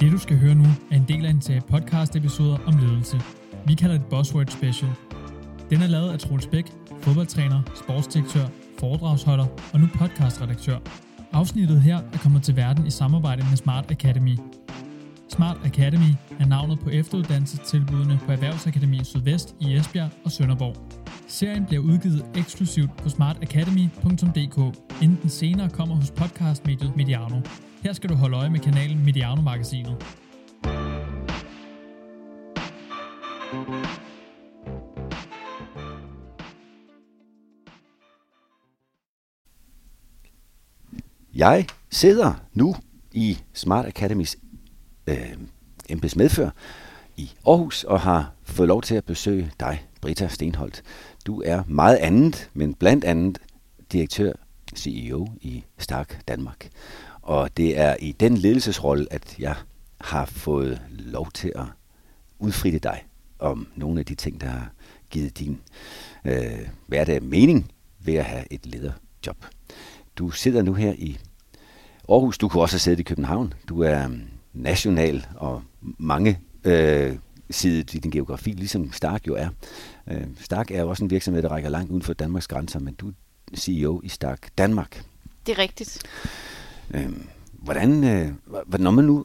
Det du skal høre nu er en del af en serie podcast episoder om ledelse. Vi kalder det Buzzword Special. Den er lavet af Troels Bæk, fodboldtræner, sportsdirektør, foredragsholder og nu podcastredaktør. Afsnittet her er kommet til verden i samarbejde med Smart Academy. Smart Academy er navnet på efteruddannelsestilbudene på Erhvervsakademi Sydvest i Esbjerg og Sønderborg. Serien bliver udgivet eksklusivt på smartacademy.dk, inden den senere kommer hos podcastmediet Mediano. Her skal du holde øje med kanalen Mediano Magasinet. Jeg sidder nu i Smart Academies øh, embedsmedfør i Aarhus og har fået lov til at besøge dig, Brita Stenholt. Du er meget andet, men blandt andet direktør, CEO i Stark Danmark. Og det er i den ledelsesrolle, at jeg har fået lov til at udfritte dig om nogle af de ting, der har givet din øh, hverdag mening ved at have et lederjob. Du sidder nu her i Aarhus. Du kunne også have siddet i København. Du er mm, national og mange øh, sidet i din geografi, ligesom Stark jo er. Øh, Stark er jo også en virksomhed, der rækker langt uden for Danmarks grænser, men du er CEO i Stark Danmark. Det er rigtigt. Øh, hvordan, øh, når man nu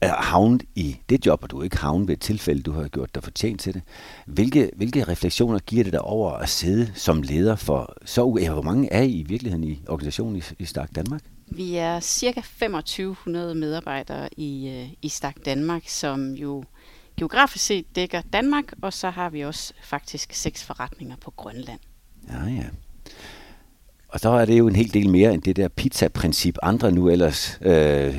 er havnet i det job, og du er ikke havnet ved et tilfælde, du har gjort dig fortjent til det, hvilke, hvilke refleksioner giver det dig over at sidde som leder for så ja, Hvor mange er I i virkeligheden i organisationen i, i Stark Danmark? Vi er cirka 2500 medarbejdere i, øh, i Stark Danmark, som jo geografisk set dækker Danmark, og så har vi også faktisk seks forretninger på Grønland. Ja, ja. Og så er det jo en hel del mere end det der pizza-princip, andre nu ellers øh,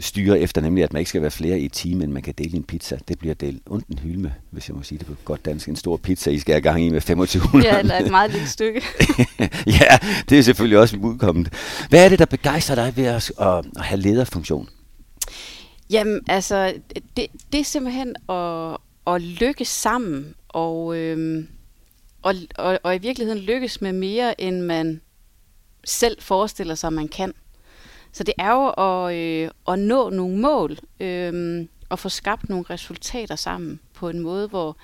styrer efter, nemlig at man ikke skal være flere i et team, men man kan dele en pizza. Det bliver delt ondt en hylme, hvis jeg må sige det på godt dansk. En stor pizza, I skal have gang i med 2500. Ja, eller et meget lille stykke. ja, det er selvfølgelig også udkommet. Hvad er det, der begejstrer dig ved at, at, at have lederfunktion? Jamen, altså, det, det er simpelthen at, at lykkes sammen, og, øhm, og, og, og i virkeligheden lykkes med mere, end man selv forestiller sig, man kan. Så det er jo at, øh, at nå nogle mål, øh, og få skabt nogle resultater sammen på en måde, hvor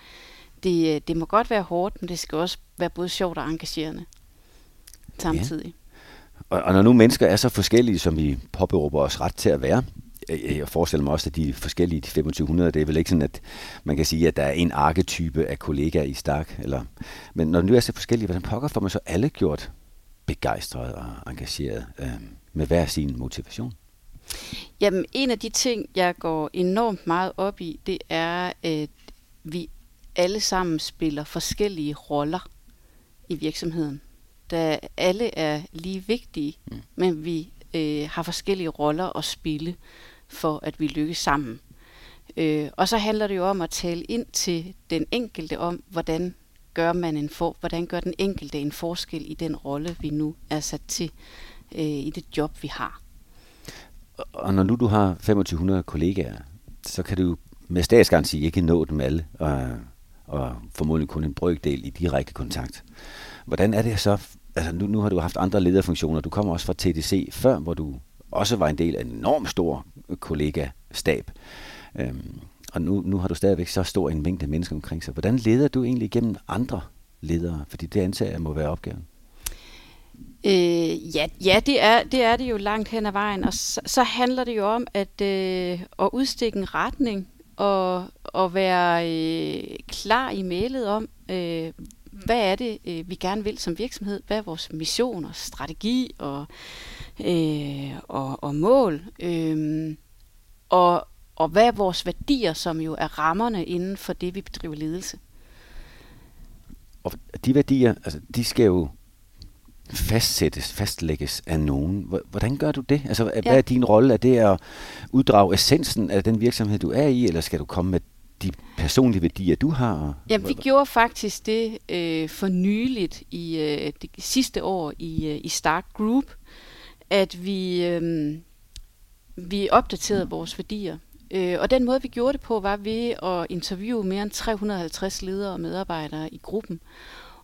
det, øh, det må godt være hårdt, men det skal også være både sjovt og engagerende samtidig. Ja. Og, og når nu mennesker er så forskellige, som vi påberåber os ret til at være, øh, øh, jeg forestiller mig også, at de forskellige de 2500, det er vel ikke sådan, at man kan sige, at der er en arketype af kollegaer i Stark. Eller, men når nu er så forskellige, hvordan pokker får man så alle gjort begejstret og engageret øh, med hver sin motivation? Jamen, en af de ting, jeg går enormt meget op i, det er, at vi alle sammen spiller forskellige roller i virksomheden. Da alle er lige vigtige, mm. men vi øh, har forskellige roller at spille for, at vi lykkes sammen. Øh, og så handler det jo om at tale ind til den enkelte om, hvordan gør man en for, hvordan gør den enkelte en forskel i den rolle, vi nu er sat til øh, i det job, vi har. Og når nu du har 2500 kollegaer, så kan du med statsgaranti ikke nå dem alle, og, og formodentlig kun en brøkdel i direkte kontakt. Hvordan er det så? Altså nu, nu har du haft andre lederfunktioner. Du kommer også fra TDC før, hvor du også var en del af en enormt stor kollegastab. Øhm, og nu, nu har du stadigvæk så stor en mængde mennesker omkring sig. Hvordan leder du egentlig igennem andre ledere? Fordi det antager jeg må være opgaven. Øh, ja, ja det, er, det er det jo langt hen ad vejen. Og så, så handler det jo om at, øh, at udstikke en retning og, og være øh, klar i mailet om, øh, hvad er det, øh, vi gerne vil som virksomhed? Hvad er vores mission og strategi og, øh, og, og mål? Øh, og, og hvad er vores værdier, som jo er rammerne inden for det, vi bedriver ledelse? Og de værdier, altså, de skal jo fastsættes, fastlægges af nogen. Hvordan gør du det? Altså, hvad ja. er din rolle? Er det at uddrage essensen af den virksomhed, du er i, eller skal du komme med de personlige værdier, du har? Ja, vi gjorde faktisk det øh, for nyligt i øh, det sidste år i, øh, i Stark Group, at vi, øh, vi opdaterede vores værdier. Øh, og den måde, vi gjorde det på, var ved at interviewe mere end 350 ledere og medarbejdere i gruppen,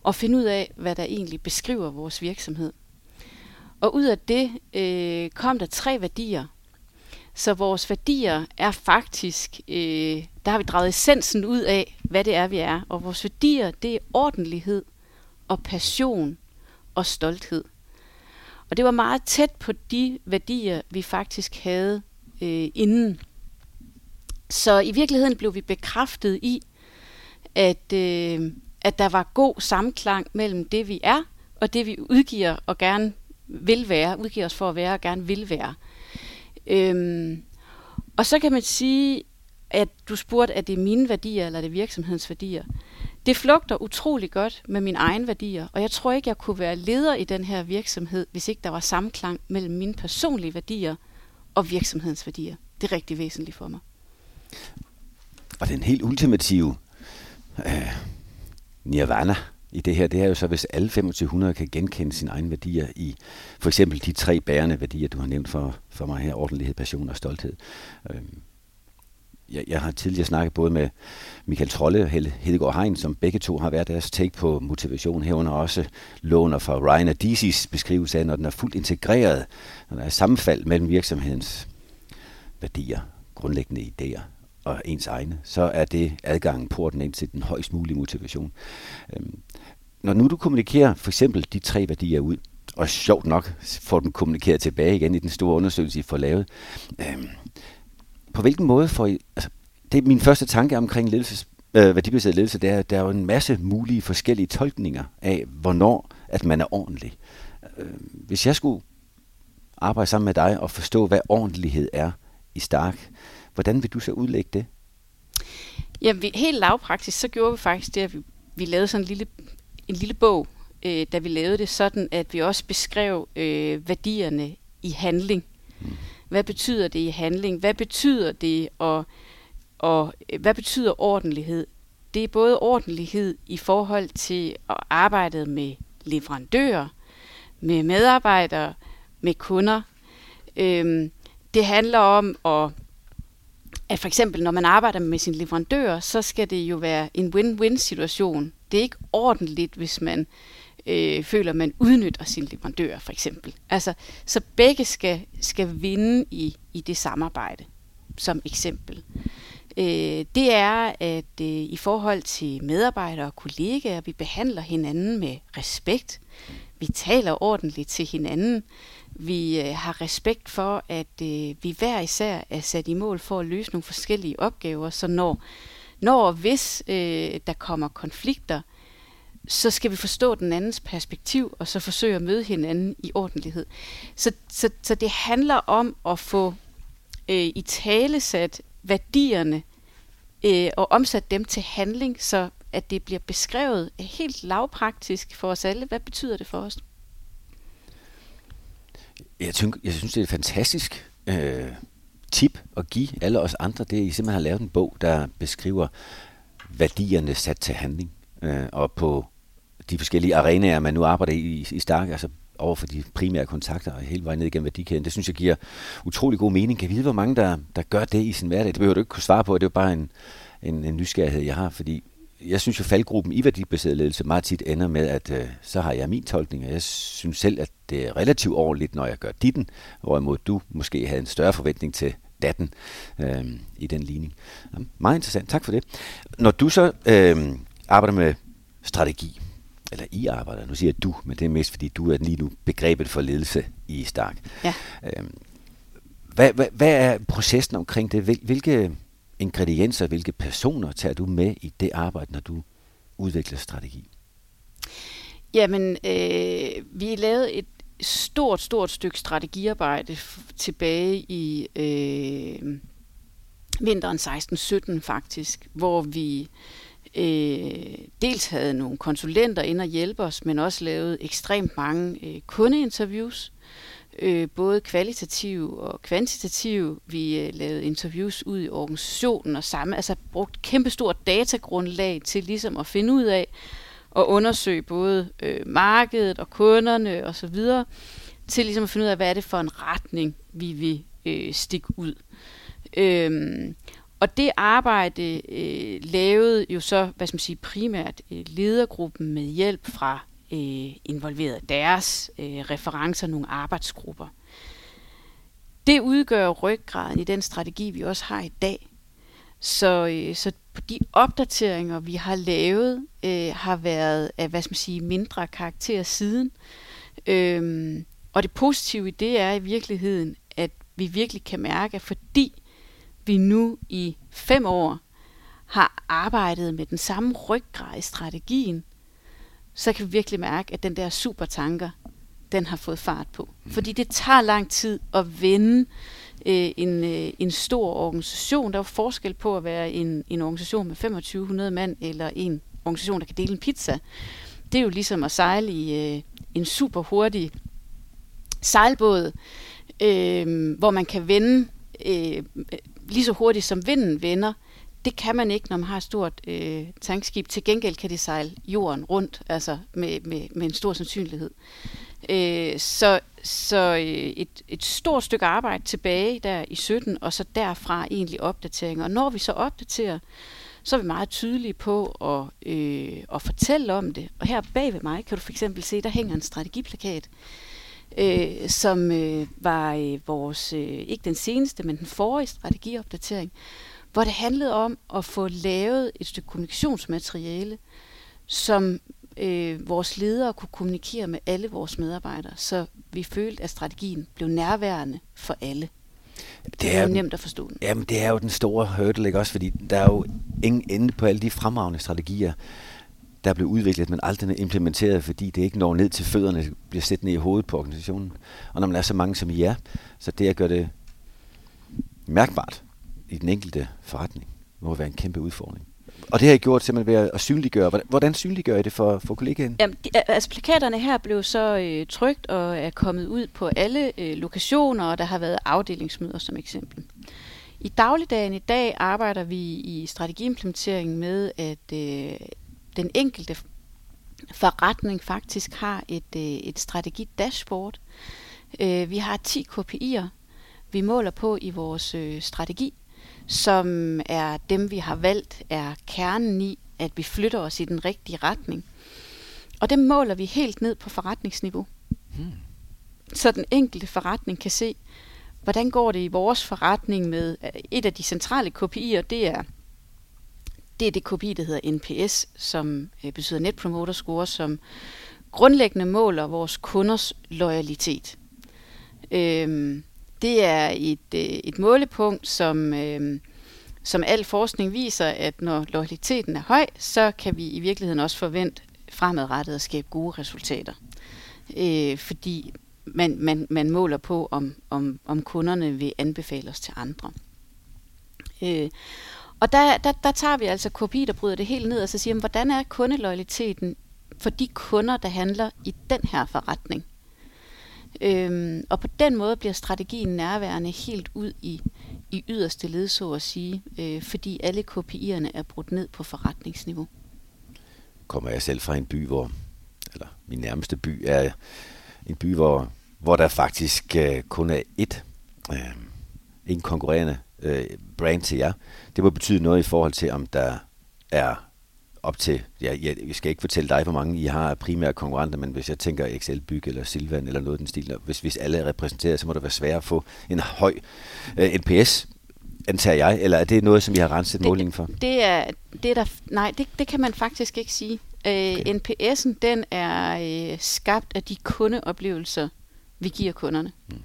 og finde ud af, hvad der egentlig beskriver vores virksomhed. Og ud af det øh, kom der tre værdier, Så vores værdier er faktisk, øh, der har vi draget essensen ud af, hvad det er, vi er. Og vores værdier, det er ordentlighed og passion og stolthed. Og det var meget tæt på de værdier, vi faktisk havde øh, inden. Så i virkeligheden blev vi bekræftet i, at, øh, at der var god samklang mellem det, vi er, og det, vi udgiver og gerne vil være, udgiver os for at være og gerne vil være. Øhm, og så kan man sige, at du spurgte, at det er mine værdier, eller er det virksomhedens værdier. Det flugter utrolig godt med mine egne værdier, og jeg tror ikke, jeg kunne være leder i den her virksomhed, hvis ikke der var samklang mellem mine personlige værdier og virksomhedens værdier. Det er rigtig væsentligt for mig. Og den helt ultimative øh, nirvana i det her, det er jo så, hvis alle 2500 kan genkende sine egne værdier i for eksempel de tre bærende værdier, du har nævnt for, for mig her, ordentlighed, passion og stolthed. Øh, jeg, jeg har tidligere snakket både med Michael Trolle og Hedegaard Hein, som begge to har været deres take på motivation herunder også låner fra Ryan Adisis beskrivelse af, når den er fuldt integreret, når der er sammenfald mellem virksomhedens værdier, grundlæggende idéer og ens egne, så er det adgangen, porten ind til den højst mulige motivation. Øhm, når nu du kommunikerer for eksempel de tre værdier ud, og sjovt nok får den kommunikeret tilbage igen i den store undersøgelse, I får lavet, øhm, på hvilken måde får I, altså, det er min første tanke omkring ledelses, øh, værdibaseret ledelse, det er, at der er jo en masse mulige forskellige tolkninger af, hvornår at man er ordentlig. Øh, hvis jeg skulle arbejde sammen med dig og forstå, hvad ordentlighed er i Stark, hvordan vil du så udlægge det? Ja, vi, helt lavpraktisk, så gjorde vi faktisk det, at vi, vi lavede sådan en lille, en lille bog, øh, da vi lavede det sådan, at vi også beskrev øh, værdierne i handling. Mm. Hvad betyder det i handling? Hvad betyder det, og, og hvad betyder ordentlighed? Det er både ordentlighed i forhold til at arbejde med leverandører, med medarbejdere, med kunder. Øhm, det handler om at, at for eksempel når man arbejder med sin leverandør, så skal det jo være en win-win situation. Det er ikke ordentligt, hvis man øh, føler, man udnytter sin leverandør, for eksempel. Altså, så begge skal, skal vinde i, i det samarbejde, som eksempel. Øh, det er, at øh, i forhold til medarbejdere og kollegaer, vi behandler hinanden med respekt. Vi taler ordentligt til hinanden. Vi øh, har respekt for, at øh, vi hver især er sat i mål for at løse nogle forskellige opgaver, så når, når og hvis øh, der kommer konflikter, så skal vi forstå den andens perspektiv, og så forsøge at møde hinanden i ordentlighed. Så, så, så det handler om at få øh, i talesat værdierne øh, og omsat dem til handling, så at det bliver beskrevet helt lavpraktisk for os alle. Hvad betyder det for os? Jeg, tænker, jeg synes, det er et fantastisk øh, tip at give alle os andre. Det er, I simpelthen har lavet en bog, der beskriver værdierne sat til handling. Øh, og på de forskellige arenaer, man nu arbejder i i Stark, altså over for de primære kontakter og hele vejen ned igennem værdikæden. Det synes jeg giver utrolig god mening. Kan vide, hvor mange der, der gør det i sin hverdag? Det behøver du ikke kunne svare på, det er jo bare en, en, en nysgerrighed, jeg har, fordi jeg synes jo, faldgruppen i værdibaseret ledelse meget tit ender med, at øh, så har jeg min tolkning, og jeg synes selv, at det er relativt ordentligt, når jeg gør ditten, hvorimod du måske havde en større forventning til datten øh, i den ligning. Ja, meget interessant, tak for det. Når du så øh, arbejder med strategi, eller I arbejder, nu siger jeg du, men det er mest fordi du er lige nu begrebet for ledelse i Stark. Ja. Øhm, hvad, hvad, hvad er processen omkring det? Hvilke ingredienser, hvilke personer tager du med i det arbejde, når du udvikler strategi? Jamen, øh, vi lavede et stort, stort stykke strategiarbejde tilbage i øh, vinteren 16-17 faktisk, hvor vi øh, dels havde nogle konsulenter ind og hjælpe os, men også lavet ekstremt mange øh, kundeinterviews, øh, både kvalitative og kvantitative. Vi øh, lavede interviews ud i organisationen og samme, altså brugt kæmpestort datagrundlag til ligesom at finde ud af og undersøge både øh, markedet og kunderne og så videre, til ligesom at finde ud af, hvad er det for en retning, vi vil øh, stikke ud. Øhm, og det arbejde øh, lavede jo så, hvad skal man sige, primært øh, ledergruppen med hjælp fra øh, involveret deres øh, referencer, nogle arbejdsgrupper. det udgør ryggraden i den strategi, vi også har i dag. Så, øh, så de opdateringer, vi har lavet, øh, har været af hvad skal man sige, mindre karakter siden. Øhm, og det positive i det er i virkeligheden, at vi virkelig kan mærke, at fordi vi nu i fem år har arbejdet med den samme ryggrad i strategien, så kan vi virkelig mærke, at den der supertanker, den har fået fart på. Mm. Fordi det tager lang tid at vende øh, en, øh, en stor organisation. Der er forskel på at være en, en organisation med 2500 mand, eller en organisation, der kan dele en pizza. Det er jo ligesom at sejle i øh, en super hurtig sejlbåd, øh, hvor man kan vende øh, øh, lige så hurtigt som vinden vender. Det kan man ikke, når man har et stort øh, tankskib. Til gengæld kan det sejle jorden rundt, altså med, med, med en stor sandsynlighed. Øh, så så øh, et, et stort stykke arbejde tilbage der i 17, og så derfra egentlig opdateringer. Og når vi så opdaterer, så er vi meget tydelige på at, øh, at fortælle om det. Og her bag ved mig kan du for eksempel se, der hænger en strategiplakat, øh, som øh, var øh, vores, øh, ikke den seneste, men den forrige strategiopdatering, hvor det handlede om at få lavet et stykke kommunikationsmateriale, som øh, vores ledere kunne kommunikere med alle vores medarbejdere, så vi følte, at strategien blev nærværende for alle. Det, det er, jo nemt at forstå den. Jamen, det er jo den store hurdle, ikke også? Fordi der er jo ingen ende på alle de fremragende strategier, der blev udviklet, men aldrig implementeret, fordi det ikke når ned til fødderne, bliver sæt ned i hovedet på organisationen. Og når man er så mange som I er, så det at gøre det mærkbart i den enkelte forretning, må være en kæmpe udfordring. Og det har I gjort simpelthen ved at synliggøre. Hvordan synliggør I det for, for kollegaen? Jamen, de, altså plakaterne her blev så øh, trygt og er kommet ud på alle øh, lokationer, og der har været afdelingsmøder som eksempel. I dagligdagen i dag arbejder vi i strategiimplementeringen med, at øh, den enkelte forretning faktisk har et, øh, et strategi-dashboard. Øh, vi har 10 KPI'er, vi måler på i vores øh, strategi, som er dem, vi har valgt, er kernen i, at vi flytter os i den rigtige retning. Og dem måler vi helt ned på forretningsniveau. Hmm. Så den enkelte forretning kan se, hvordan går det i vores forretning med et af de centrale KPI'er, det er det er det KPI, der hedder NPS, som øh, betyder Net Promoter Score, som grundlæggende måler vores kunders loyalitet. Øhm, det er et, øh, et målepunkt, som, øh, som al forskning viser, at når loyaliteten er høj, så kan vi i virkeligheden også forvente fremadrettet at skabe gode resultater. Øh, fordi man, man, man måler på, om, om, om kunderne vil anbefale os til andre. Øh, og der, der, der tager vi altså kopi, der bryder det helt ned, og så siger, hvordan er kundeloyaliteten for de kunder, der handler i den her forretning? Øhm, og på den måde bliver strategien nærværende helt ud i, i yderste led, så at sige, øh, fordi alle KPI'erne er brudt ned på forretningsniveau. Kommer jeg selv fra en by, hvor, eller min nærmeste by er en by, hvor, hvor der faktisk øh, kun er ét, øh, en konkurrerende øh, brand til jer. Det må betyde noget i forhold til, om der er op til, ja, jeg, jeg skal ikke fortælle dig, hvor mange I har primære konkurrenter, men hvis jeg tænker Excel Byg eller Silvan eller noget den stil, hvis, hvis alle er repræsenteret, så må det være svært at få en høj øh, NPS, antager jeg, eller er det noget, som I har renset målingen for? Det er, det er der, nej, det, det kan man faktisk ikke sige. Øh, okay. NPS'en, den er øh, skabt af de kundeoplevelser, vi giver kunderne. Hmm.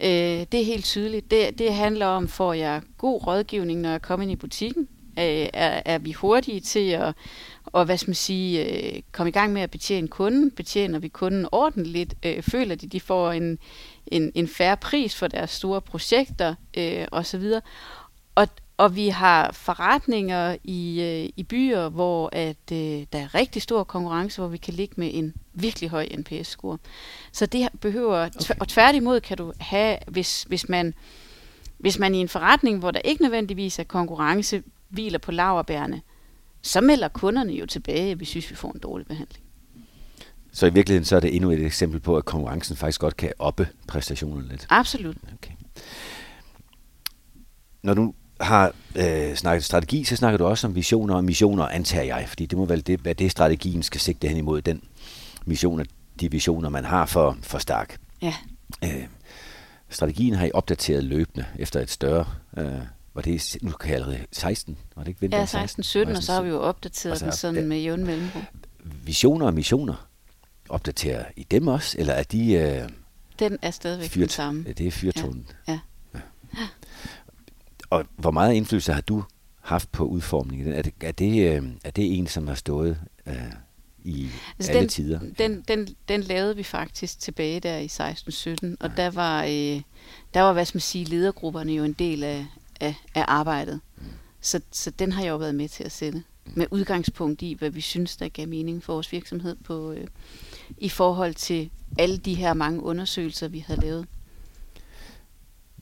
Øh, det er helt tydeligt. Det, det handler om, får jeg god rådgivning, når jeg kommer ind i butikken? Øh, er, er vi hurtige til at og hvad skal man sige, øh, komme i gang med at betjene kunden? Betjener vi kunden ordentligt? Øh, føler de, de får en, en, en færre pris for deres store projekter øh, osv.? Og, og vi har forretninger i, øh, i byer, hvor at øh, der er rigtig stor konkurrence, hvor vi kan ligge med en virkelig høj NPS-score. Så det behøver, okay. og tværtimod kan du have, hvis, hvis man hvis man i en forretning, hvor der ikke nødvendigvis er konkurrence, hviler på laverbærene, så melder kunderne jo tilbage, hvis vi får en dårlig behandling. Så i virkeligheden så er det endnu et eksempel på, at konkurrencen faktisk godt kan oppe præstationerne lidt? Absolut. Okay. Når du har øh, snakket strategi, så snakker du også om visioner og missioner, antager jeg, fordi det må vel det, hvad det strategien skal sigte hen imod, den mission og de visioner, man har for, for Stark. Ja. Øh, strategien har I opdateret løbende efter et større, øh, var det, nu kan jeg allerede 16, var det ikke vinteren Ja, 16, 17, og så har vi jo opdateret Altså, den sådan ja. med jævn mellemrum. Visioner og missioner, opdaterer I dem også, eller er de øh, Den er stadigvæk den fyrt? samme. Det er fyrtonet. Ja. Og hvor meget indflydelse har du haft på udformningen? Er det, er det, øh, er det en, som har stået øh, i Altså, alle den, tider? Den, den, den lavede vi faktisk tilbage der i 16-17, og der var, øh, der var, hvad skal man sige, ledergrupperne jo en del af, af, af arbejdet. Så, så den har jeg jo været med til at sætte. Med udgangspunkt i, hvad vi synes, der gav mening for vores virksomhed på, øh, i forhold til alle de her mange undersøgelser, vi havde lavet.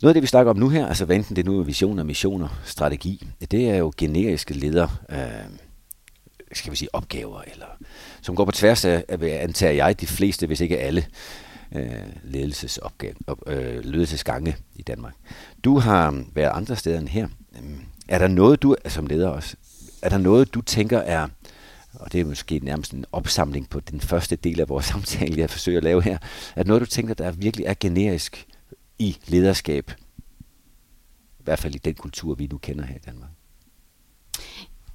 Noget af det, vi snakker om nu her, altså hvad enten det nu er visioner, missioner, strategi, det er jo generiske leder, øh, skal vi sige opgaver, eller som går på tværs af, af antager jeg, de fleste, hvis ikke alle, øh, ledelsesopgave, op, øh, ledelsesgange i Danmark. Du har været andre steder end her. Øhm, er der noget, du, øh, som leder også, er der noget, du tænker er, og det er måske nærmest en opsamling på den første del af vores samtale, jeg forsøger at lave her, er der noget, du tænker, der virkelig er generisk i lederskab, i hvert fald i den kultur, vi nu kender her i Danmark?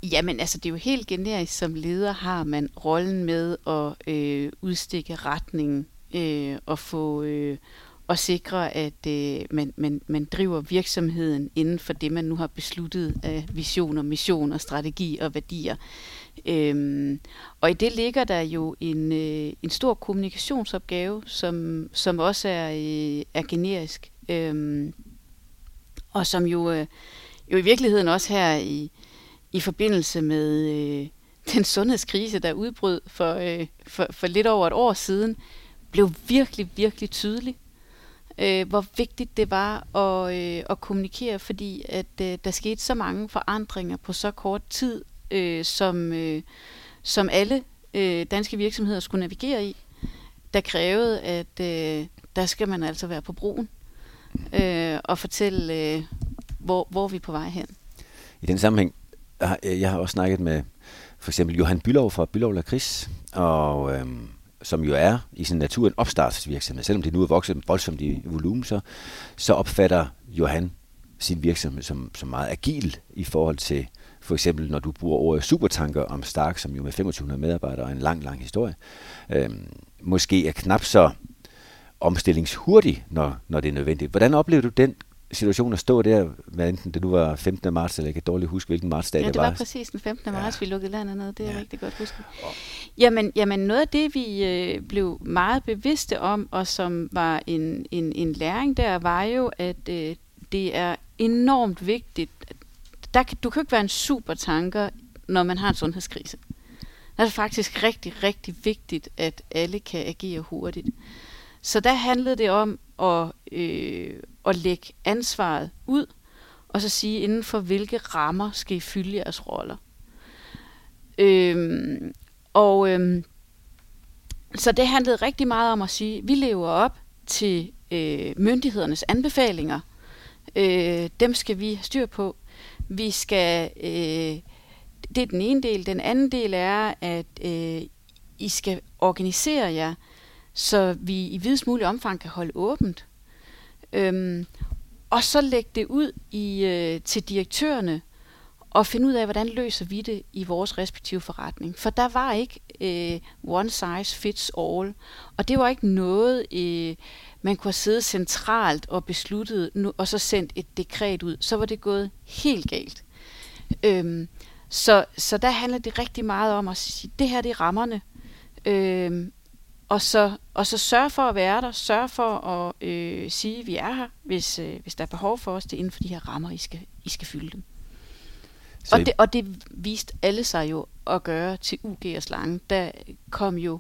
Jamen altså, det er jo helt generisk, som leder har man rollen med at øh, udstikke retningen øh, og få øh, og sikre, at øh, man, man, man driver virksomheden inden for det, man nu har besluttet af visioner, missioner, strategi og værdier. Øhm, og i det ligger der jo en, øh, en stor kommunikationsopgave, som, som også er, øh, er generisk. Øhm, og som jo, øh, jo i virkeligheden også her i, i forbindelse med øh, den sundhedskrise, der udbrød for, øh, for, for lidt over et år siden, blev virkelig, virkelig tydelig, øh, hvor vigtigt det var at, øh, at kommunikere, fordi at øh, der skete så mange forandringer på så kort tid, øh, som, øh, som alle øh, danske virksomheder skulle navigere i, der krævede, at øh, der skal man altså være på broen øh, og fortælle, øh, hvor, hvor vi er på vej hen. I den sammenhæng, jeg har- også snakket med for eksempel Johan Bylov fra Bylov Lakris, og Øh, som jo er i sin natur en opstartsvirksomhed. Selvom det nu er vokset voldsomt i volumen, så, så opfatter Johan sin virksomhed som, som meget agil i forhold til for eksempel, når du bruger ordet supertanker om Stark, som jo med 2500 medarbejdere og en lang, lang historie, øh, måske er knap så omstillingshurtig, når, når det er nødvendigt. Hvordan oplever du den situation at stå der, hvad enten det nu var 15. marts, eller jeg kan dårligt huske, hvilken martsdag Ja, det det var. var præcis den 15. marts, Ja. vi lukkede landet ned. Det er Ja. ja. rigtig godt husket. Jamen, jamen, noget af det, vi øh, blev meget bevidste om, og som var en, en, en læring der, var jo, at øh, det er enormt vigtigt. Der, kan- du kan jo ikke være en supertanker, når man har en sundhedskrise. Der er det faktisk rigtig, rigtig vigtigt, at alle kan agere hurtigt. Så der handlede det om at, øh, at lægge ansvaret ud, og så sige, inden for hvilke rammer skal I fylde jeres roller. Øhm, og øhm, så det handlede rigtig meget om at sige, vi lever op til øh, myndighedernes anbefalinger. Øh, dem skal vi have styr på. Vi skal, øh, det er den ene del. Den anden del er, at øh, I skal organisere jer, så vi i videst mulig omfang kan holde åbent. Øhm, og så lægge det ud i, øh, til direktørerne og finde ud af, hvordan løser vi det i vores respektive forretning. For der var ikke øh, one size fits all. Og det var ikke noget, øh, man kunne have siddet centralt og besluttet, nu, og så sendt et dekret ud. Så var det gået helt galt. Øhm, så, så der handler det rigtig meget om at sige, det her det er rammerne. Øhm, og så, og så sørge for at være der, sørge for at øh, sige, at vi er her, hvis, øh, hvis der er behov for os. Det er inden for de her rammer, I skal, I skal fylde dem. Så Og det, og det viste alle sig jo at gøre til UG og Slange. Der kom jo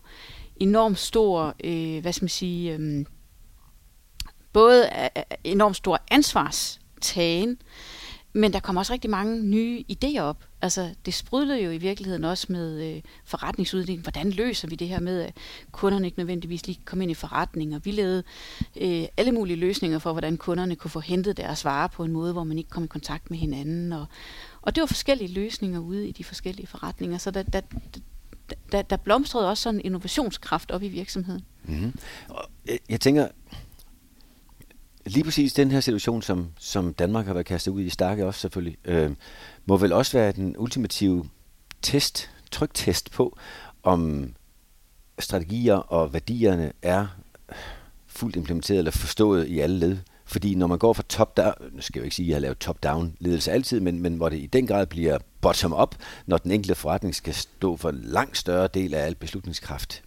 enormt stor, øh, hvad skal man sige, øh, både øh, enormt stor ansvarstagen, men der kom også rigtig mange nye idéer op. Altså, det sprudlede jo i virkeligheden også med øh, forretningsudvikling. Hvordan løser vi det her med, at kunderne ikke nødvendigvis lige kom ind i forretninger? Vi lavede øh, alle mulige løsninger for, hvordan kunderne kunne få hentet deres varer på en måde, hvor man ikke kom i kontakt med hinanden. Og, og det var forskellige løsninger ude i de forskellige forretninger. Så der, der, der, der blomstrede også sådan en innovationskraft op i virksomheden. Mm-hmm. Og jeg, jeg tænker, lige præcis den her situation, som, som Danmark har været kastet ud i, Starke også selvfølgelig, øh, må vel også være den ultimative test, tryktest på, om strategier og værdierne er fuldt implementeret eller forstået i alle led. Fordi når man går fra top-down, nu skal jeg jo ikke sige, at jeg har lavet top-down ledelse altid, men, men hvor det i den grad bliver bottom-up, når den enkelte forretning skal stå for en langt større del af al beslutningskraft,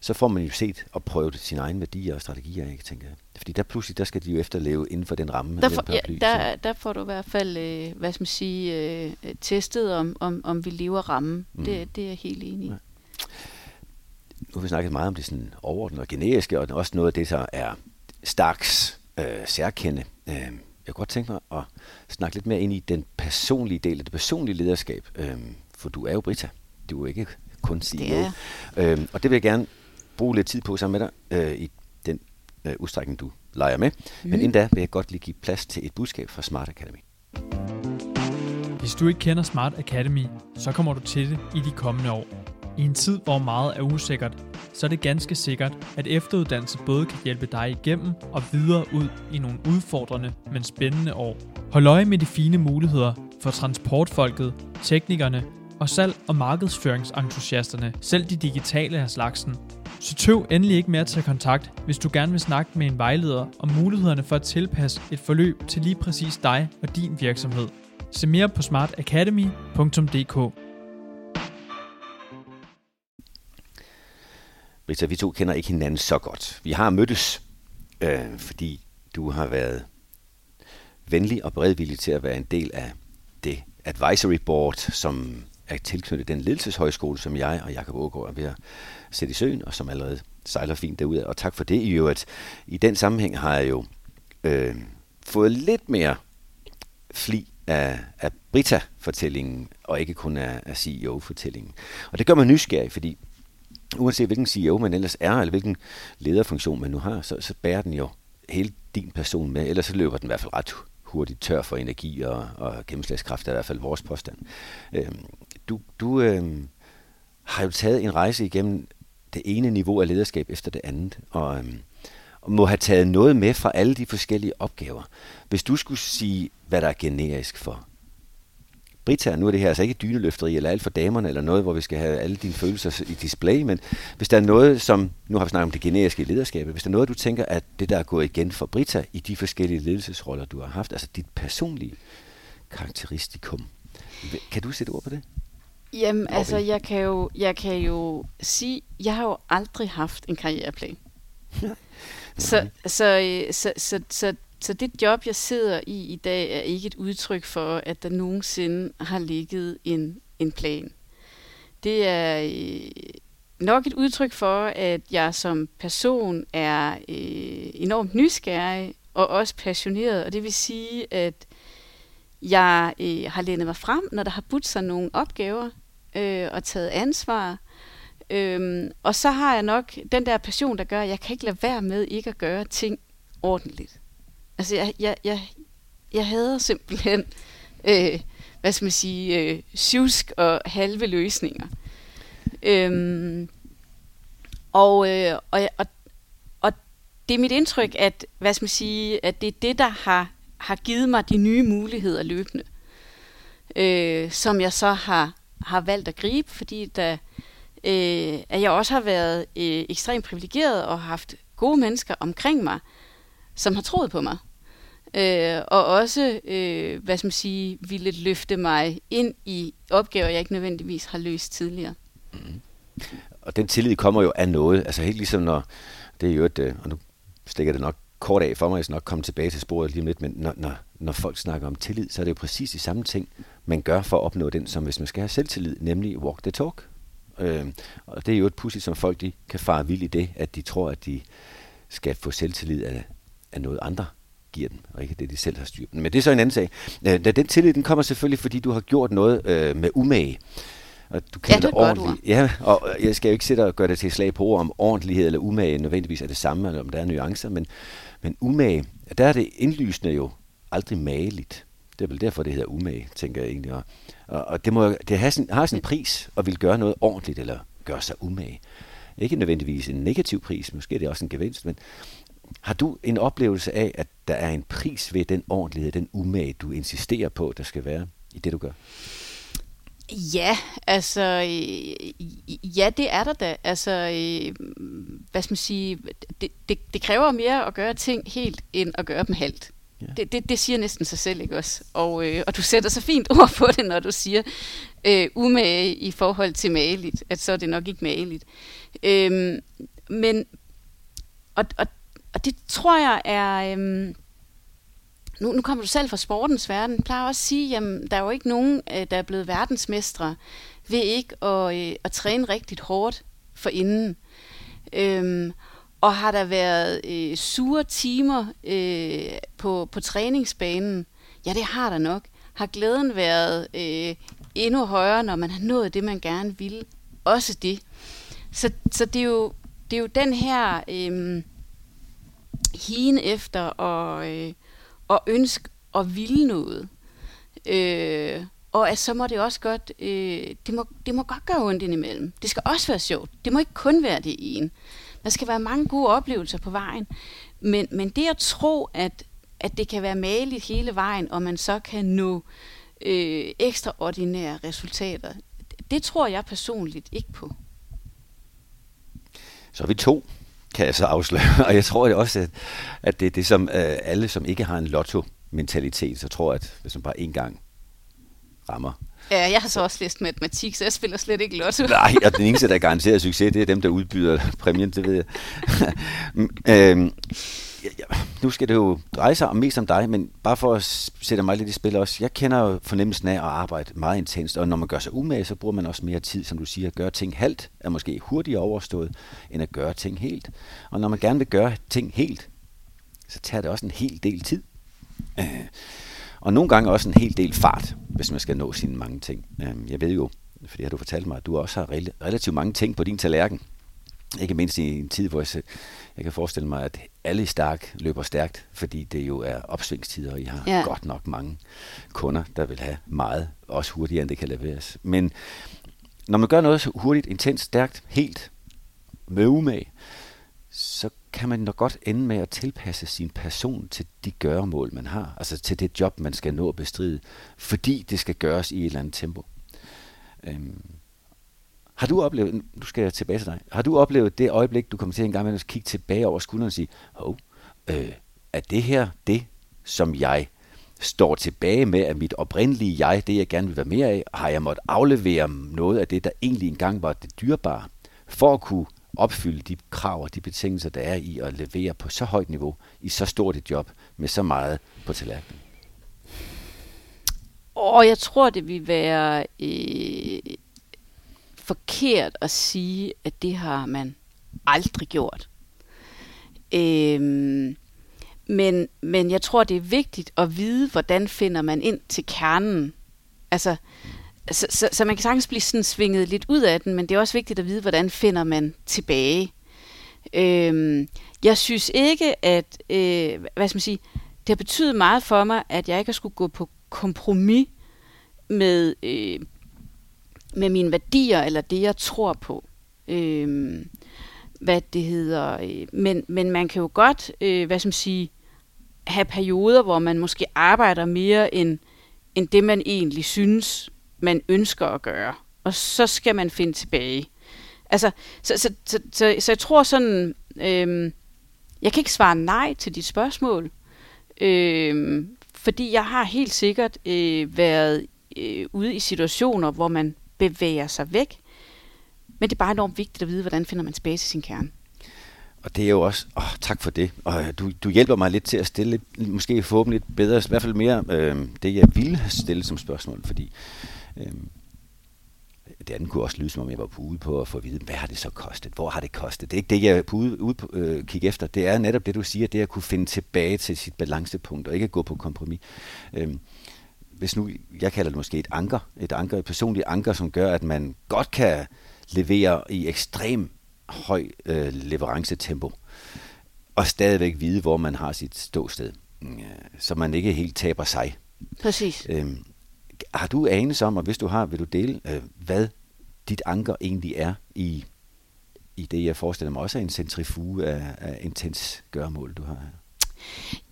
så får man jo set og prøvet sine egne værdier og strategier, ikke, tænker jeg. Fordi der pludselig, der skal de jo efterleve inden for den ramme. Der, for, ja, der, der får du i hvert fald, øh, hvad skal man sige, øh, testet, om, om, om vi lever rammen. Mm. Det, det er jeg helt enig i. Ja. Nu har vi snakket meget om det sådan overordnede og generiske, og også noget af det, der er Starks øh, særkende. Øh, jeg kunne godt tænke mig at snakke lidt mere ind i den personlige del af det personlige lederskab. Øh, for du er jo Brita. Du er jo ikke kun CEO. Det er. Øh, og det vil jeg gerne bruge lidt tid på sammen med dig øh, i den øh, udstrækning, du leger med. Mm. Men inden da vil jeg godt lige give plads til et budskab fra Smart Academy. Hvis du ikke kender Smart Academy, så kommer du til det i de kommende år. I en tid, hvor meget er usikkert, så er det ganske sikkert, at efteruddannelse både kan hjælpe dig igennem og videre ud i nogle udfordrende, men spændende år. Hold øje med de fine muligheder for transportfolket, teknikerne og salg- og markedsføringsentusiasterne, selv de digitale af slagsen. Så tøv endelig ikke med at tage kontakt, hvis du gerne vil snakke med en vejleder om mulighederne for at tilpasse et forløb til lige præcis dig og din virksomhed. Se mere på smartacademy.dk Rita, vi to kender ikke hinanden så godt. Vi har mødtes, øh, fordi du har været venlig og beredvillig til at være en del af det advisory board, som er tilknyttet den ledelseshøjskole, som jeg og Jakob Ågaard er ved at sætte i søen, og som allerede sejler fint derude. Og tak for det i øvrigt. I den sammenhæng har jeg jo øh, fået lidt mere fli af, af Brita-fortællingen, og ikke kun af, af CEO-fortællingen. Og det gør mig nysgerrig, fordi uanset hvilken CEO man ellers er, eller hvilken lederfunktion man nu har, så, så bærer den jo hele din person med, ellers så løber den i hvert fald ret hurtigt tør for energi og, og gennemslagskraft, er i hvert fald vores påstand. Øhm, du du øhm, har jo taget en rejse igennem det ene niveau af lederskab efter det andet, og, øhm, og må have taget noget med fra alle de forskellige opgaver. Hvis du skulle sige, hvad der er generisk for Brita, nu er det her altså ikke dyneløfteri eller alt for damerne eller noget, hvor vi skal have alle dine følelser i display, men hvis der er noget, som, nu har vi snakket om det generiske lederskab, hvis der er noget, du tænker, at det der er gået igen for Brita i de forskellige ledelsesroller, du har haft, altså dit personlige karakteristikum, kan du sætte ord på det? Jamen, okay. altså, jeg kan, jo, jeg kan jo sige, jeg har jo aldrig haft en karriereplan. så, så, så, så, så så det job, jeg sidder i i dag, er ikke et udtryk for, at der nogensinde har ligget en, en plan. Det er øh, nok et udtryk for, at jeg som person er øh, enormt nysgerrig og også passioneret, og det vil sige, at jeg øh, har lænet mig frem, når der har budt sig nogle opgaver øh, og taget ansvar. Øhm, og så har jeg nok den der passion, der gør, at jeg kan ikke lade være med ikke at gøre ting ordentligt. Altså, jeg, jeg, jeg, jeg hader simpelthen, øh, hvad skal man sige, øh, sjusk og halve løsninger. Øhm, og, øh, og, og, og det er mit indtryk, at, hvad skal man sige, at det er det, der har, har givet mig de nye muligheder løbende. Øh, som jeg så har, har valgt at gribe, fordi der, øh, at jeg også har været øh, ekstremt privilegeret og haft gode mennesker omkring mig, som har troet på mig øh, og også, øh, hvad skal man sige, ville løfte mig ind i opgaver, jeg ikke nødvendigvis har løst tidligere. Mm. Og den tillid kommer jo af noget, altså helt ligesom når, det er jo et, øh, og nu stikker det nok kort af for mig, jeg skal nok komme tilbage til sporet lige om lidt, men når, når, når folk snakker om tillid, så er det jo præcis de samme ting, man gør for at opnå den, som hvis man skal have selvtillid, nemlig walk the talk. Øh, og det er jo et pudsigt, som folk de kan fare vild i det, at de tror, at de skal få selvtillid af, af noget andre giver dem, og ikke det, de selv har styr på. Men det er så en anden sag. Øh, den tillid, den kommer selvfølgelig, fordi du har gjort noget øh, med umage. Og du kender ja, det ordentligt. Ja, og jeg skal jo ikke sætte og gøre det til slag på ord om ordentlighed eller umage nødvendigvis er det samme, eller om der er nuancer, men, men umage, der er det indlysende jo aldrig mageligt. Det er vel derfor, det hedder umage, tænker jeg egentlig. Og, og det, må, det har, sådan, har sådan en pris at vil gøre noget ordentligt, eller gøre sig umage. Ikke nødvendigvis en negativ pris, måske er det også en gevinst, men har du en oplevelse af, at der er en pris ved den ordentlighed, den umage, du insisterer på, der skal være i det, du gør? Ja, altså, øh, ja, det er der da. Altså, øh, hvad skal man sige, det, det, det kræver mere at gøre ting helt, end at gøre dem halvt. Ja. Det, det, det siger næsten sig selv, ikke også? Og, øh, og du sætter så fint ord på det, når du siger øh, umage i forhold til mageligt, at så er det nok ikke mageligt. Øh, men, og, og, og det tror jeg er... Øh, nu, nu kommer du selv fra sportens verden. Jeg plejer også at sige, jamen, der er jo ikke nogen, øh, der er blevet verdensmestre ved ikke at, øh, at træne rigtigt hårdt for inden. Øhm, og har der været øh, sure timer øh, på, på træningsbanen? Ja, det har der nok. Har glæden været øh, endnu højere, når man har nået det, man gerne vil? Også det. Så, så det, er jo, det er jo den her øh, hien efter at, øh, at ønske at ville noget. Øh, og at så må det også godt, øh, det, må, det må godt gøre ondt indimellem. Det skal også være sjovt. Det må ikke kun være det ene. Der skal være mange gode oplevelser på vejen. Men, men det at tro, at, at det kan være maligt hele vejen, og man så kan nå øh, ekstraordinære resultater, det tror jeg personligt ikke på. Så er vi to, kan jeg så afsløre. Og jeg tror det også, at, at det er det, som øh, alle, som ikke har en lotto-mentalitet, så tror at hvis man bare én gang rammer Ja, jeg har så også læst matematik, så jeg spiller slet ikke lotto. Nej, og den eneste, der garanterer succes, det er dem, der udbyder præmien, det ved jeg. øhm, ja, ja, nu skal det jo dreje sig om mest om dig, men bare for at sætte mig lidt i spil også. Jeg kender jo fornemmelsen af at arbejde meget intenst, og når man gør sig umage, så bruger man også mere tid, som du siger. At gøre ting halvt er måske hurtigere overstået, end at gøre ting helt. Og når man gerne vil gøre ting helt, så tager det også en hel del tid. Øh, og nogle gange også en hel del fart, hvis man skal nå sine mange ting. Øhm, jeg ved jo, for det har du fortalt mig, at du også har relativt mange ting på din tallerken. Ikke mindst i en tid, hvor jeg, jeg kan forestille mig, at alle Stark løber stærkt, fordi det jo er opsvingstider, og I har ja. godt nok mange kunder, der vil have meget, også hurtigere, end det kan leveres. Men når man gør noget så hurtigt, intens, stærkt, helt med umag, så kan man nok godt ende med at tilpasse sin person til de gøremål, man har. Altså til det job, man skal nå at bestride, fordi det skal gøres i et eller andet tempo. Øhm, har du oplevet, nu skal jeg tilbage til dig, har du oplevet det øjeblik, du kommer til en gang med at kigge tilbage over skulderen og sige, hov, øh, er det her det, som jeg står tilbage med, at mit oprindelige jeg, det jeg gerne vil være mere af, har jeg måttet aflevere noget af det, der egentlig engang var det dyrebare, for at kunne opfylde de krav og de betingelser, der er i at levere på så højt niveau, i så stort et job, med så meget på tallerkenen? Og jeg tror, det vil være øh, forkert at sige, at det har man aldrig gjort. Øhm, men, men jeg tror, det er vigtigt at vide, hvordan finder man ind til kernen. Altså, så, så, så man kan sagtens blive sådan svinget lidt ud af den, men det er også vigtigt at vide, hvordan finder man tilbage. Øhm, jeg synes ikke, at øh, hvad skal man sige, det har betydet meget for mig, at jeg ikke har skulle gå på kompromis med, øh, med mine værdier, eller det, jeg tror på. Øhm, hvad det hedder. Øh, men, men man kan jo godt, øh, hvad som sige, have perioder, hvor man måske arbejder mere end, end det, man egentlig synes, man ønsker at gøre. Og så skal man finde tilbage. Altså, så, så, så, så, så jeg tror sådan, øhm, jeg kan ikke svare nej til dit spørgsmål, øhm, fordi jeg har helt sikkert øh, været øh, ude i situationer, hvor man bevæger sig væk, men det er bare enormt vigtigt at vide, hvordan finder man tilbage til sin kerne. Og det er jo også, åh, tak for det. Og øh, du, du hjælper mig lidt til at stille, måske forhåbentlig lidt bedre, i hvert fald mere øh, det, jeg ville stille som spørgsmål, fordi øh, det andet kunne også lyde, som om jeg var på ude på at få at vide, hvad har det så kostet? Hvor har det kostet? Det er ikke det, jeg er på ude, ude på, øh, kigge efter. Det er netop det, du siger, det er at kunne finde tilbage til sit balancepunkt, og ikke gå på kompromis. Øhm, hvis nu, jeg kalder det måske et anker, et anker, et personligt anker, som gør, at man godt kan levere i ekstrem høj øh, leverancetempo, og stadigvæk vide, hvor man har sit ståsted, øh, så man ikke helt taber sig. Præcis. Øhm, har du anelse om, og hvis du har, vil du dele, øh, hvad dit anker egentlig er i, i det, jeg forestiller mig også er en centrifuge af, af intens gørmål, du har her.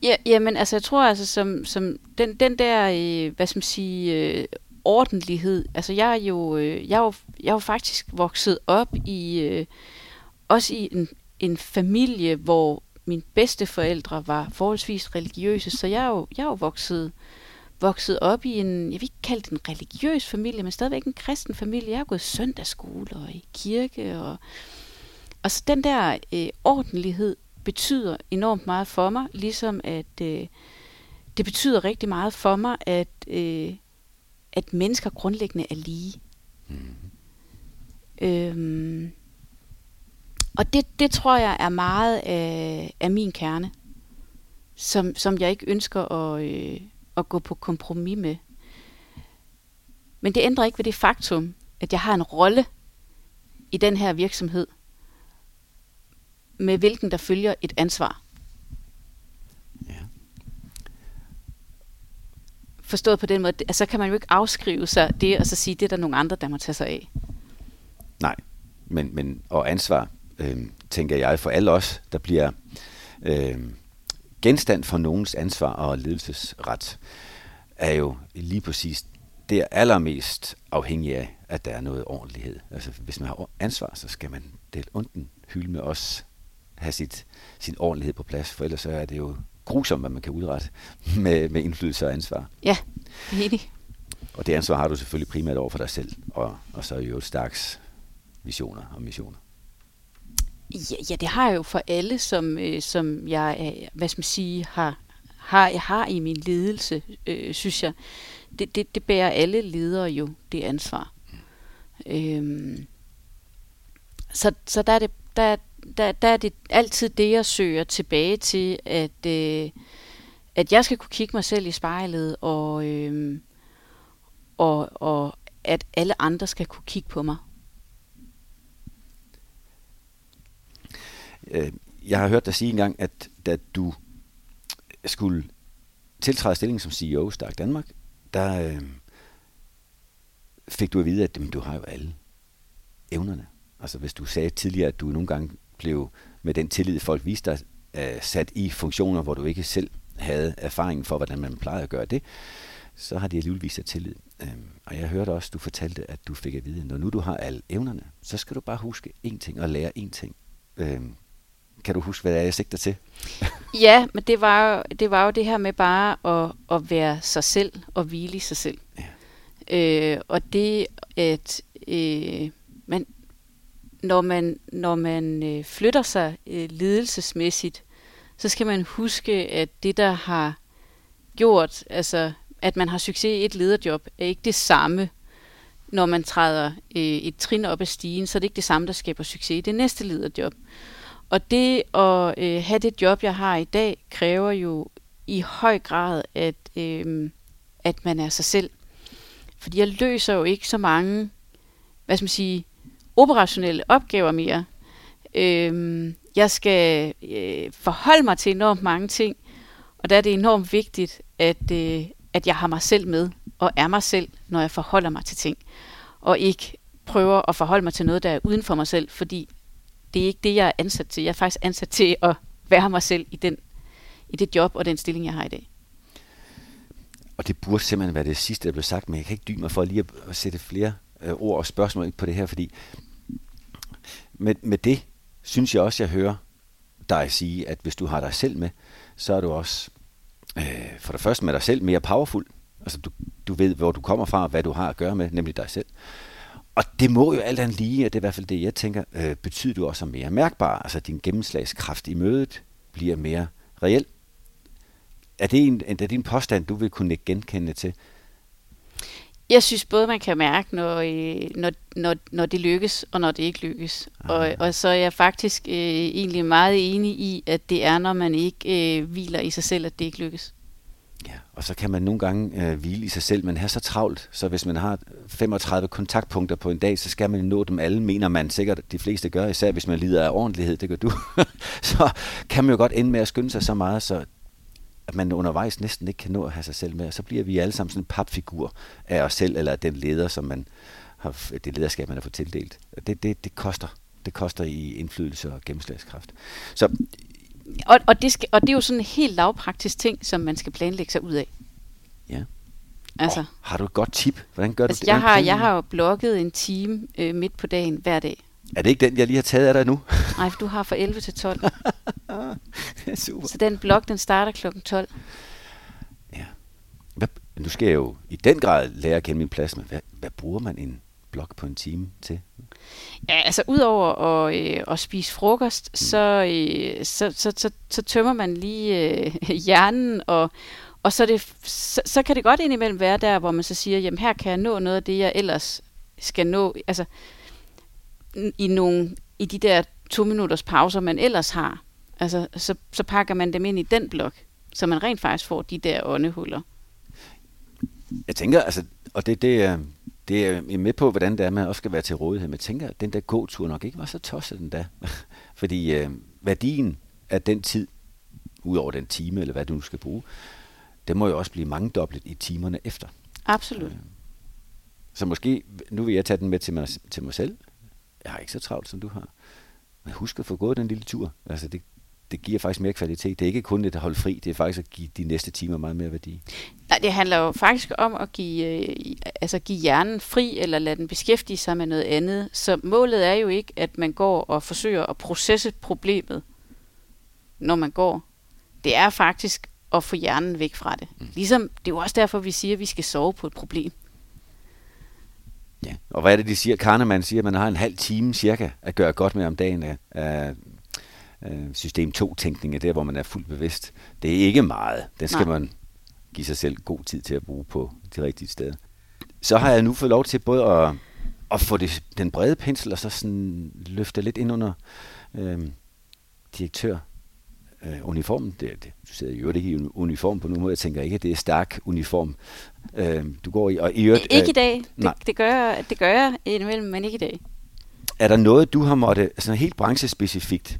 Ja, jamen, altså, jeg tror altså, som, som den, den der, øh, hvad skal man sige, øh, ordentlighed, altså, jeg er jo, øh, jeg er jo, jeg er jo faktisk vokset op i, øh, også i en, en familie, hvor mine bedsteforældre var forholdsvis religiøse, så jeg er jo, jeg er jo vokset, vokset op i en, jeg vil ikke kalde det en religiøs familie, men stadigvæk en kristen familie. Jeg har gået søndagsskole og i kirke, og, og så den der øh, ordentlighed betyder enormt meget for mig, ligesom at øh, det betyder rigtig meget for mig, at, øh, at mennesker grundlæggende er lige. Mm. Øhm, og det, det tror jeg er meget af, af min kerne, som, som jeg ikke ønsker at, øh, at gå på kompromis med. Men det ændrer ikke ved det faktum, at jeg har en rolle i den her virksomhed, med hvilken der følger et ansvar. Ja. Forstået på den måde, at så kan man jo ikke afskrive sig det, og så sige, det er der nogle andre, der må tage sig af. Nej, men, men og ansvar, øh, tænker jeg, for alle os, der bliver øh, genstand for nogens ansvar og ledelsesret, er jo lige præcis det er allermest afhængig af, at der er noget ordentlighed. Altså, hvis man har ansvar, så skal man det onden hylde med os have sit, sin ordentlighed på plads, for ellers så er det jo grusomt, hvad man kan udrette med, med indflydelse og ansvar. Ja, enig. Og det ansvar har du selvfølgelig primært over for dig selv, og, og så jo et stærks visioner og missioner. Ja, ja, det har jeg jo for alle, som, øh, som jeg, øh, hvad skal man sige, har, har, jeg har i min ledelse, øh, synes jeg. Det, det, det bærer alle ledere jo, det ansvar. Mm. Øhm, så, så der er det, der, der, der er det altid det, jeg søger tilbage til, at, øh, at jeg skal kunne kigge mig selv i spejlet, og, øh, og, og at alle andre skal kunne kigge på mig. Øh, jeg har hørt dig sige engang, at da du skulle tiltræde stillingen som CEO i Stark Danmark, der øh, fik du at vide, at jamen, du har jo alle evnerne. Altså hvis du sagde tidligere, at du nogle gange blev med den tillid, folk viste dig, uh, sat i funktioner, hvor du ikke selv havde erfaringen for, hvordan man plejer at gøre det, så har de alligevel vist sig tillid. Um, og jeg hørte også, du fortalte, at du fik at vide, når nu du har alle evnerne, så skal du bare huske én ting og lære én ting. Um, kan du huske, hvad det er, jeg sigter til? ja, men det var, jo, det var jo det her med bare at, at være sig selv og hvile i sig selv. Ja. Øh, og det, at øh, man, når man, når man øh, flytter sig øh, ledelsesmæssigt, så skal man huske, at det, der har gjort, altså at man har succes i et lederjob, er ikke det samme, når man træder øh, et trin op ad stigen, så er det ikke det samme, der skaber succes i det næste lederjob. Og det at øh, have det job, jeg har i dag, kræver jo i høj grad, at, øh, at man er sig selv. Fordi jeg løser jo ikke så mange, hvad skal man sige, operationelle opgaver mere. Øh, jeg skal øh, forholde mig til enormt mange ting, og der er det enormt vigtigt, at, øh, at jeg har mig selv med, og er mig selv, når jeg forholder mig til ting. Og ikke prøver at forholde mig til noget, der er uden for mig selv, fordi det er ikke det, jeg er ansat til. Jeg er faktisk ansat til at være mig selv i, den, i det job og den stilling, jeg har i dag. Og det burde simpelthen være det sidste, der blev sagt, men jeg kan ikke dybe mig for lige at sætte flere øh, ord og spørgsmål ind på det her, fordi med, med det synes jeg også, jeg hører dig sige, at hvis du har dig selv med, så er du også øh, for det første med dig selv mere powerful. Altså du, du ved, hvor du kommer fra, hvad du har at gøre med, nemlig dig selv. Og det må jo alt andet lige, at det er i hvert fald det, jeg tænker, øh, betyder du også mere mærkbar. Altså din gennemslagskraft i mødet bliver mere reel. Er det en, er det en påstand, du vil kunne genkende til? Jeg synes både, man kan mærke, når, øh, når, når, når det lykkes, og når det ikke lykkes. Og, og så er jeg faktisk øh, egentlig meget enig i, at det er, når man ikke øh, hviler i sig selv, at det ikke lykkes. Ja, og så kan man nogle gange øh, hvile i sig selv, men have så travlt, så hvis man har 35 kontaktpunkter på en dag, så skal man nå dem alle, mener man sikkert, de fleste gør, især hvis man lider af ordentlighed, det gør du. så kan man jo godt ende med at skynde sig så meget, så at man undervejs næsten ikke kan nå at have sig selv med, og så bliver vi alle sammen sådan en papfigur af os selv, eller den leder, som man har, det lederskab, man har fået tildelt. Det, det, det koster. det koster i indflydelse og gennemslagskraft. Så Og, og, det skal, og det er jo sådan en helt lavpraktisk ting, som man skal planlægge sig ud af. ja. Altså, Oh, har du et godt tip? Hvordan gør altså du det? jeg, har, jeg har jo blokket en time øh, midt på dagen hver dag. Er det ikke den, jeg lige har taget af dig nu? Nej, for du har fra 11 til 12. Super. Så den blok, den starter klokken 12. Ja. Hvad, nu skal jeg jo i den grad lære at kende min plads, men hvad, hvad bruger man en blok på en time til? Ja, altså udover at, øh, at spise frokost, så, øh, så, så, så, så tømmer man lige øh, hjernen, og, og så, det, så, så kan det godt indimellem være der, hvor man så siger, jamen her kan jeg nå noget af det, jeg ellers skal nå, altså i, nogle, i de der to minutters pauser, man ellers har. Altså, så, så pakker man dem ind i den blok, så man rent faktisk får de der åndehuller. Jeg tænker, altså, og det, det, er, det er jeg med på, hvordan det er, man også skal være til rådighed. Men jeg tænker, at den der gåtur nok ikke var så tosset den der. Fordi øh, værdien af den tid, udover den time, eller hvad du nu skal bruge, det må jo også blive mangedoblet i timerne efter. Absolut. Så måske, nu vil jeg tage den med til mig, til mig selv. Jeg har ikke så travlt, som du har. Men husk at få gået den lille tur. Altså, det, det giver faktisk mere kvalitet. Det er ikke kun et at holde fri, det er faktisk at give de næste timer meget mere værdi. Nej, det handler jo faktisk om at give, øh, altså give hjernen fri, eller lade den beskæftige sig med noget andet. Så målet er jo ikke, at man går og forsøger at processe problemet, når man går. Det er faktisk at få hjernen væk fra det. Ligesom, det er jo også derfor, vi siger, at vi skal sove på et problem. Ja. Og hvad er det, de siger? Kahneman siger, at man har en halv time cirka at gøre godt med om dagen af, af system 2-tænkning, der hvor man er fuldt bevidst. Det er ikke meget. Den skal Nej. man give sig selv god tid til at bruge på de rigtige steder. Så har jeg nu fået lov til både at, at få det, den brede pensel, og så sådan løfte lidt ind under øhm, direktør øh, uniformen. Det, det, du sidder jo ikke i uniform på nogen måde. Jeg tænker ikke, at det er stærk uniform, øh, du går i. Og i øvrigt, Ikke øh, i dag. nej. Det, det, gør, det gør jeg indimellem, men ikke i dag. Er der noget, du har måtte, sådan helt branchespecifikt,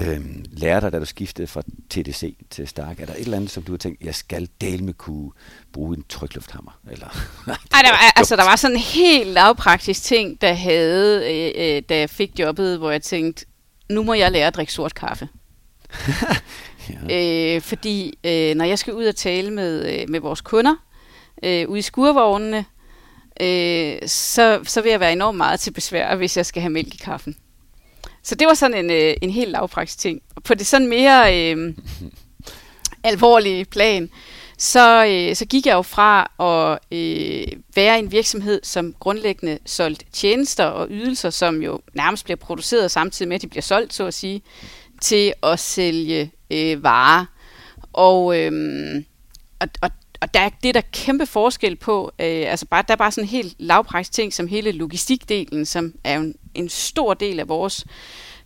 øh, lære dig, da du skiftede fra TDC til Stark? Er der et eller andet, som du har tænkt, jeg skal dele med kunne bruge en tryklufthammer? Eller? Ej, der var, altså, der var sådan en helt lavpraktisk ting, der havde, øh, øh, da jeg fik jobbet, hvor jeg tænkte, nu må jeg lære at drikke sort kaffe. ja. Øh, fordi øh, når jeg skal ud og tale med, øh, med vores kunder øh, ude i skurvognene, øh, så, så vil jeg være enormt meget til besvær, hvis jeg skal have mælk i kaffen. Så det var sådan en, øh, en helt lavpraktisk ting. På det sådan mere øh, alvorlige plan, så, øh, så gik jeg jo fra at øh, være en virksomhed, som grundlæggende solgte tjenester og ydelser, som jo nærmest bliver produceret samtidig med, at de bliver solgt, så at sige, til at sælge øh, varer. Og, øh, og, og, og der, er- det er der kæmpe forskel på. Øh, altså bare, der er bare sådan en helt lavpraktisk ting, som hele logistikdelen, som er en, en stor del af vores,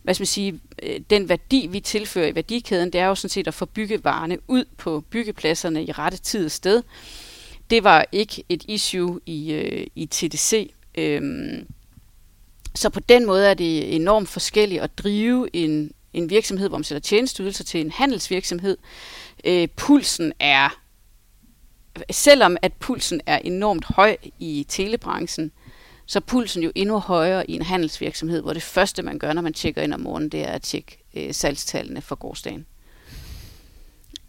hvad skal man sige, øh, den værdi, vi tilfører i værdikæden, det er jo sådan set at få byggevarerne ud på byggepladserne i rette tid og sted. Det var ikke et issue i, øh, i TDC. Øh, så på den måde er det enormt forskelligt at drive en, en virksomhed, hvor man sætter tjenesteydelser til en handelsvirksomhed. Øh, pulsen er, selvom at pulsen er enormt høj i telebranchen, så er pulsen jo endnu højere i en handelsvirksomhed, hvor det første, man gør, når man tjekker ind om morgenen, det er at tjekke øh, salgstallene for gårdsdagen.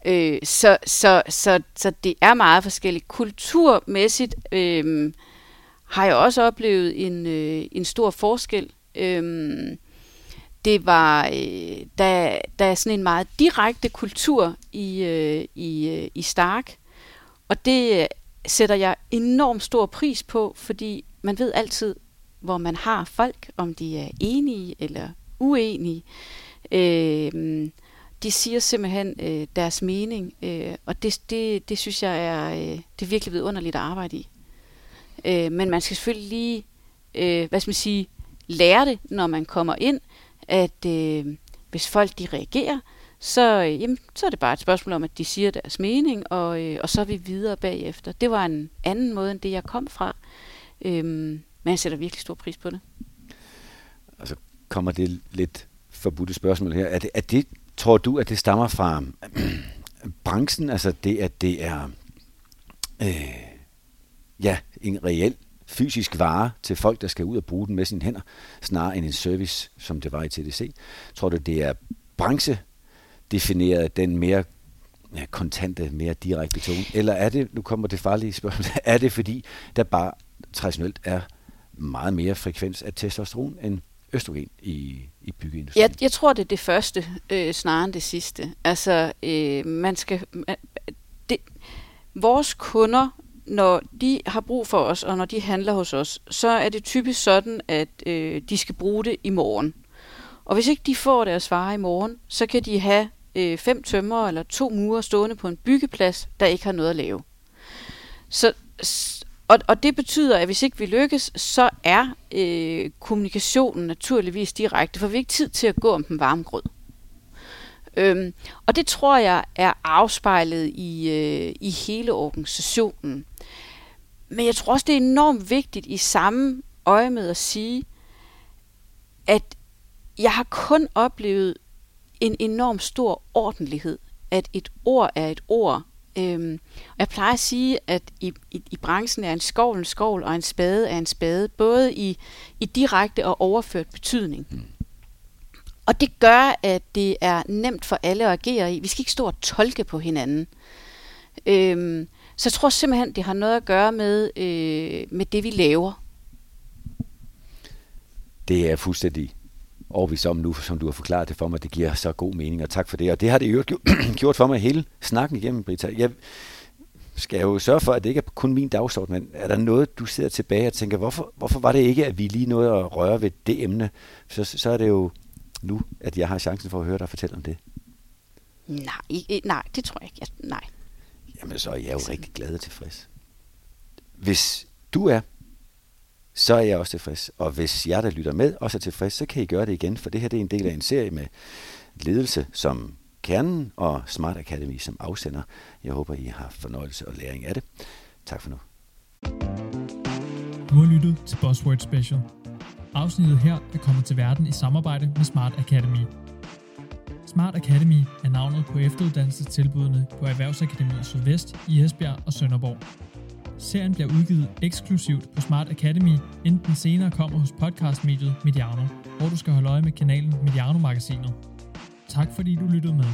Øh, så, så, så, så det er meget forskelligt. Kulturmæssigt øh, har jeg også oplevet en, øh, en stor forskel. Øh, det var, øh, der, der er sådan en meget direkte kultur i, øh, i, øh, i Stark, og det øh, sætter jeg enormt stor pris på, fordi man ved altid, hvor man har folk, om de er enige eller uenige. Øh, de siger simpelthen øh, deres mening, øh, og det, det, det synes jeg er, øh, det er virkelig vidunderligt at arbejde i. Øh, men man skal selvfølgelig lige, øh, hvad skal man sige, lære det, når man kommer ind, at øh, hvis folk de reagerer, så, øh, jamen, så er det bare et spørgsmål om, at de siger deres mening, og, øh, og så er vi videre bagefter. Det var en anden måde, end det jeg kom fra. Øh, men jeg sætter virkelig stor pris på det. Altså, kommer det lidt forbudte spørgsmål her. Er det, er det, tror du, at det stammer fra branchen? Altså det, at det er øh, ja, en reel fysisk vare til folk, der skal ud og bruge den med sine hænder, snarere end en service, som det var i TDC? Tror du, det er branchedefineret den mere ja, kontante, mere direkte tone? Eller er det, nu kommer det farlige spørgsmål, er det fordi, der bare traditionelt er meget mere frekvens af testosteron end østrogen i, i byggeindustrien? Jeg, jeg tror, det er det første, øh, snarere end det sidste. Altså, øh, man skal... Det, vores kunder, når de har brug for os, og når de handler hos os, så er det typisk sådan, at øh, de skal bruge det i morgen. Og hvis ikke de får deres varer i morgen, så kan de have øh, fem tømmer eller to murer stående på en byggeplads, der ikke har noget at lave. Så, og, og det betyder, at hvis ikke vi lykkes, så er øh, kommunikationen naturligvis direkte, for vi har ikke tid til at gå om den varme grød. Øhm, og det tror jeg er afspejlet i, øh, i hele organisationen. Men jeg tror også, det er enormt vigtigt i samme øje med at sige, at jeg har kun oplevet en enorm stor ordentlighed. At et ord er et ord. Øhm, og jeg plejer at sige, at i, i, i branchen er en skovl en skovl, og en spade er en spade, både i, i direkte og overført betydning. Mm. Og det gør, at det er nemt for alle at agere i. Vi skal ikke stå og tolke på hinanden. Øhm, så jeg tror simpelthen, det har noget at gøre med, øh, med det, vi laver. Det er fuldstændig overbevist om nu, som du har forklaret det for mig. Det giver så god mening, og tak for det. Og det har det jo gjort for mig hele snakken igennem, Brita. Jeg skal jo sørge for, at det ikke er kun min dagsorden, men er der noget, du sidder tilbage og tænker, hvorfor, hvorfor var det ikke, at vi lige nåede at røre ved det emne? Så, så er det jo nu, at jeg har chancen for at høre dig fortælle om det. Nej, nej, det tror jeg ikke. Nej. Jamen, så er jeg jo rigtig glad og tilfreds. Hvis du er, så er jeg også tilfreds. Og hvis jeg, der lytter med, også er tilfreds, så kan I gøre det igen, for det her det er en del af en serie med ledelse som kernen og Smart Academy som afsender. Jeg håber, I har fornøjelse og læring af det. Tak for nu. Du har lyttet til Buzzword Special. Afsnittet her er kommet til verden i samarbejde med Smart Academy. Smart Academy er navnet på efteruddannelsestilbudene på Erhvervsakademiet Sydvest i Esbjerg og Sønderborg. Serien bliver udgivet eksklusivt på Smart Academy, inden den senere kommer hos podcastmediet Mediano, hvor du skal holde øje med kanalen Mediano-magasinet. Tak fordi du lyttede med.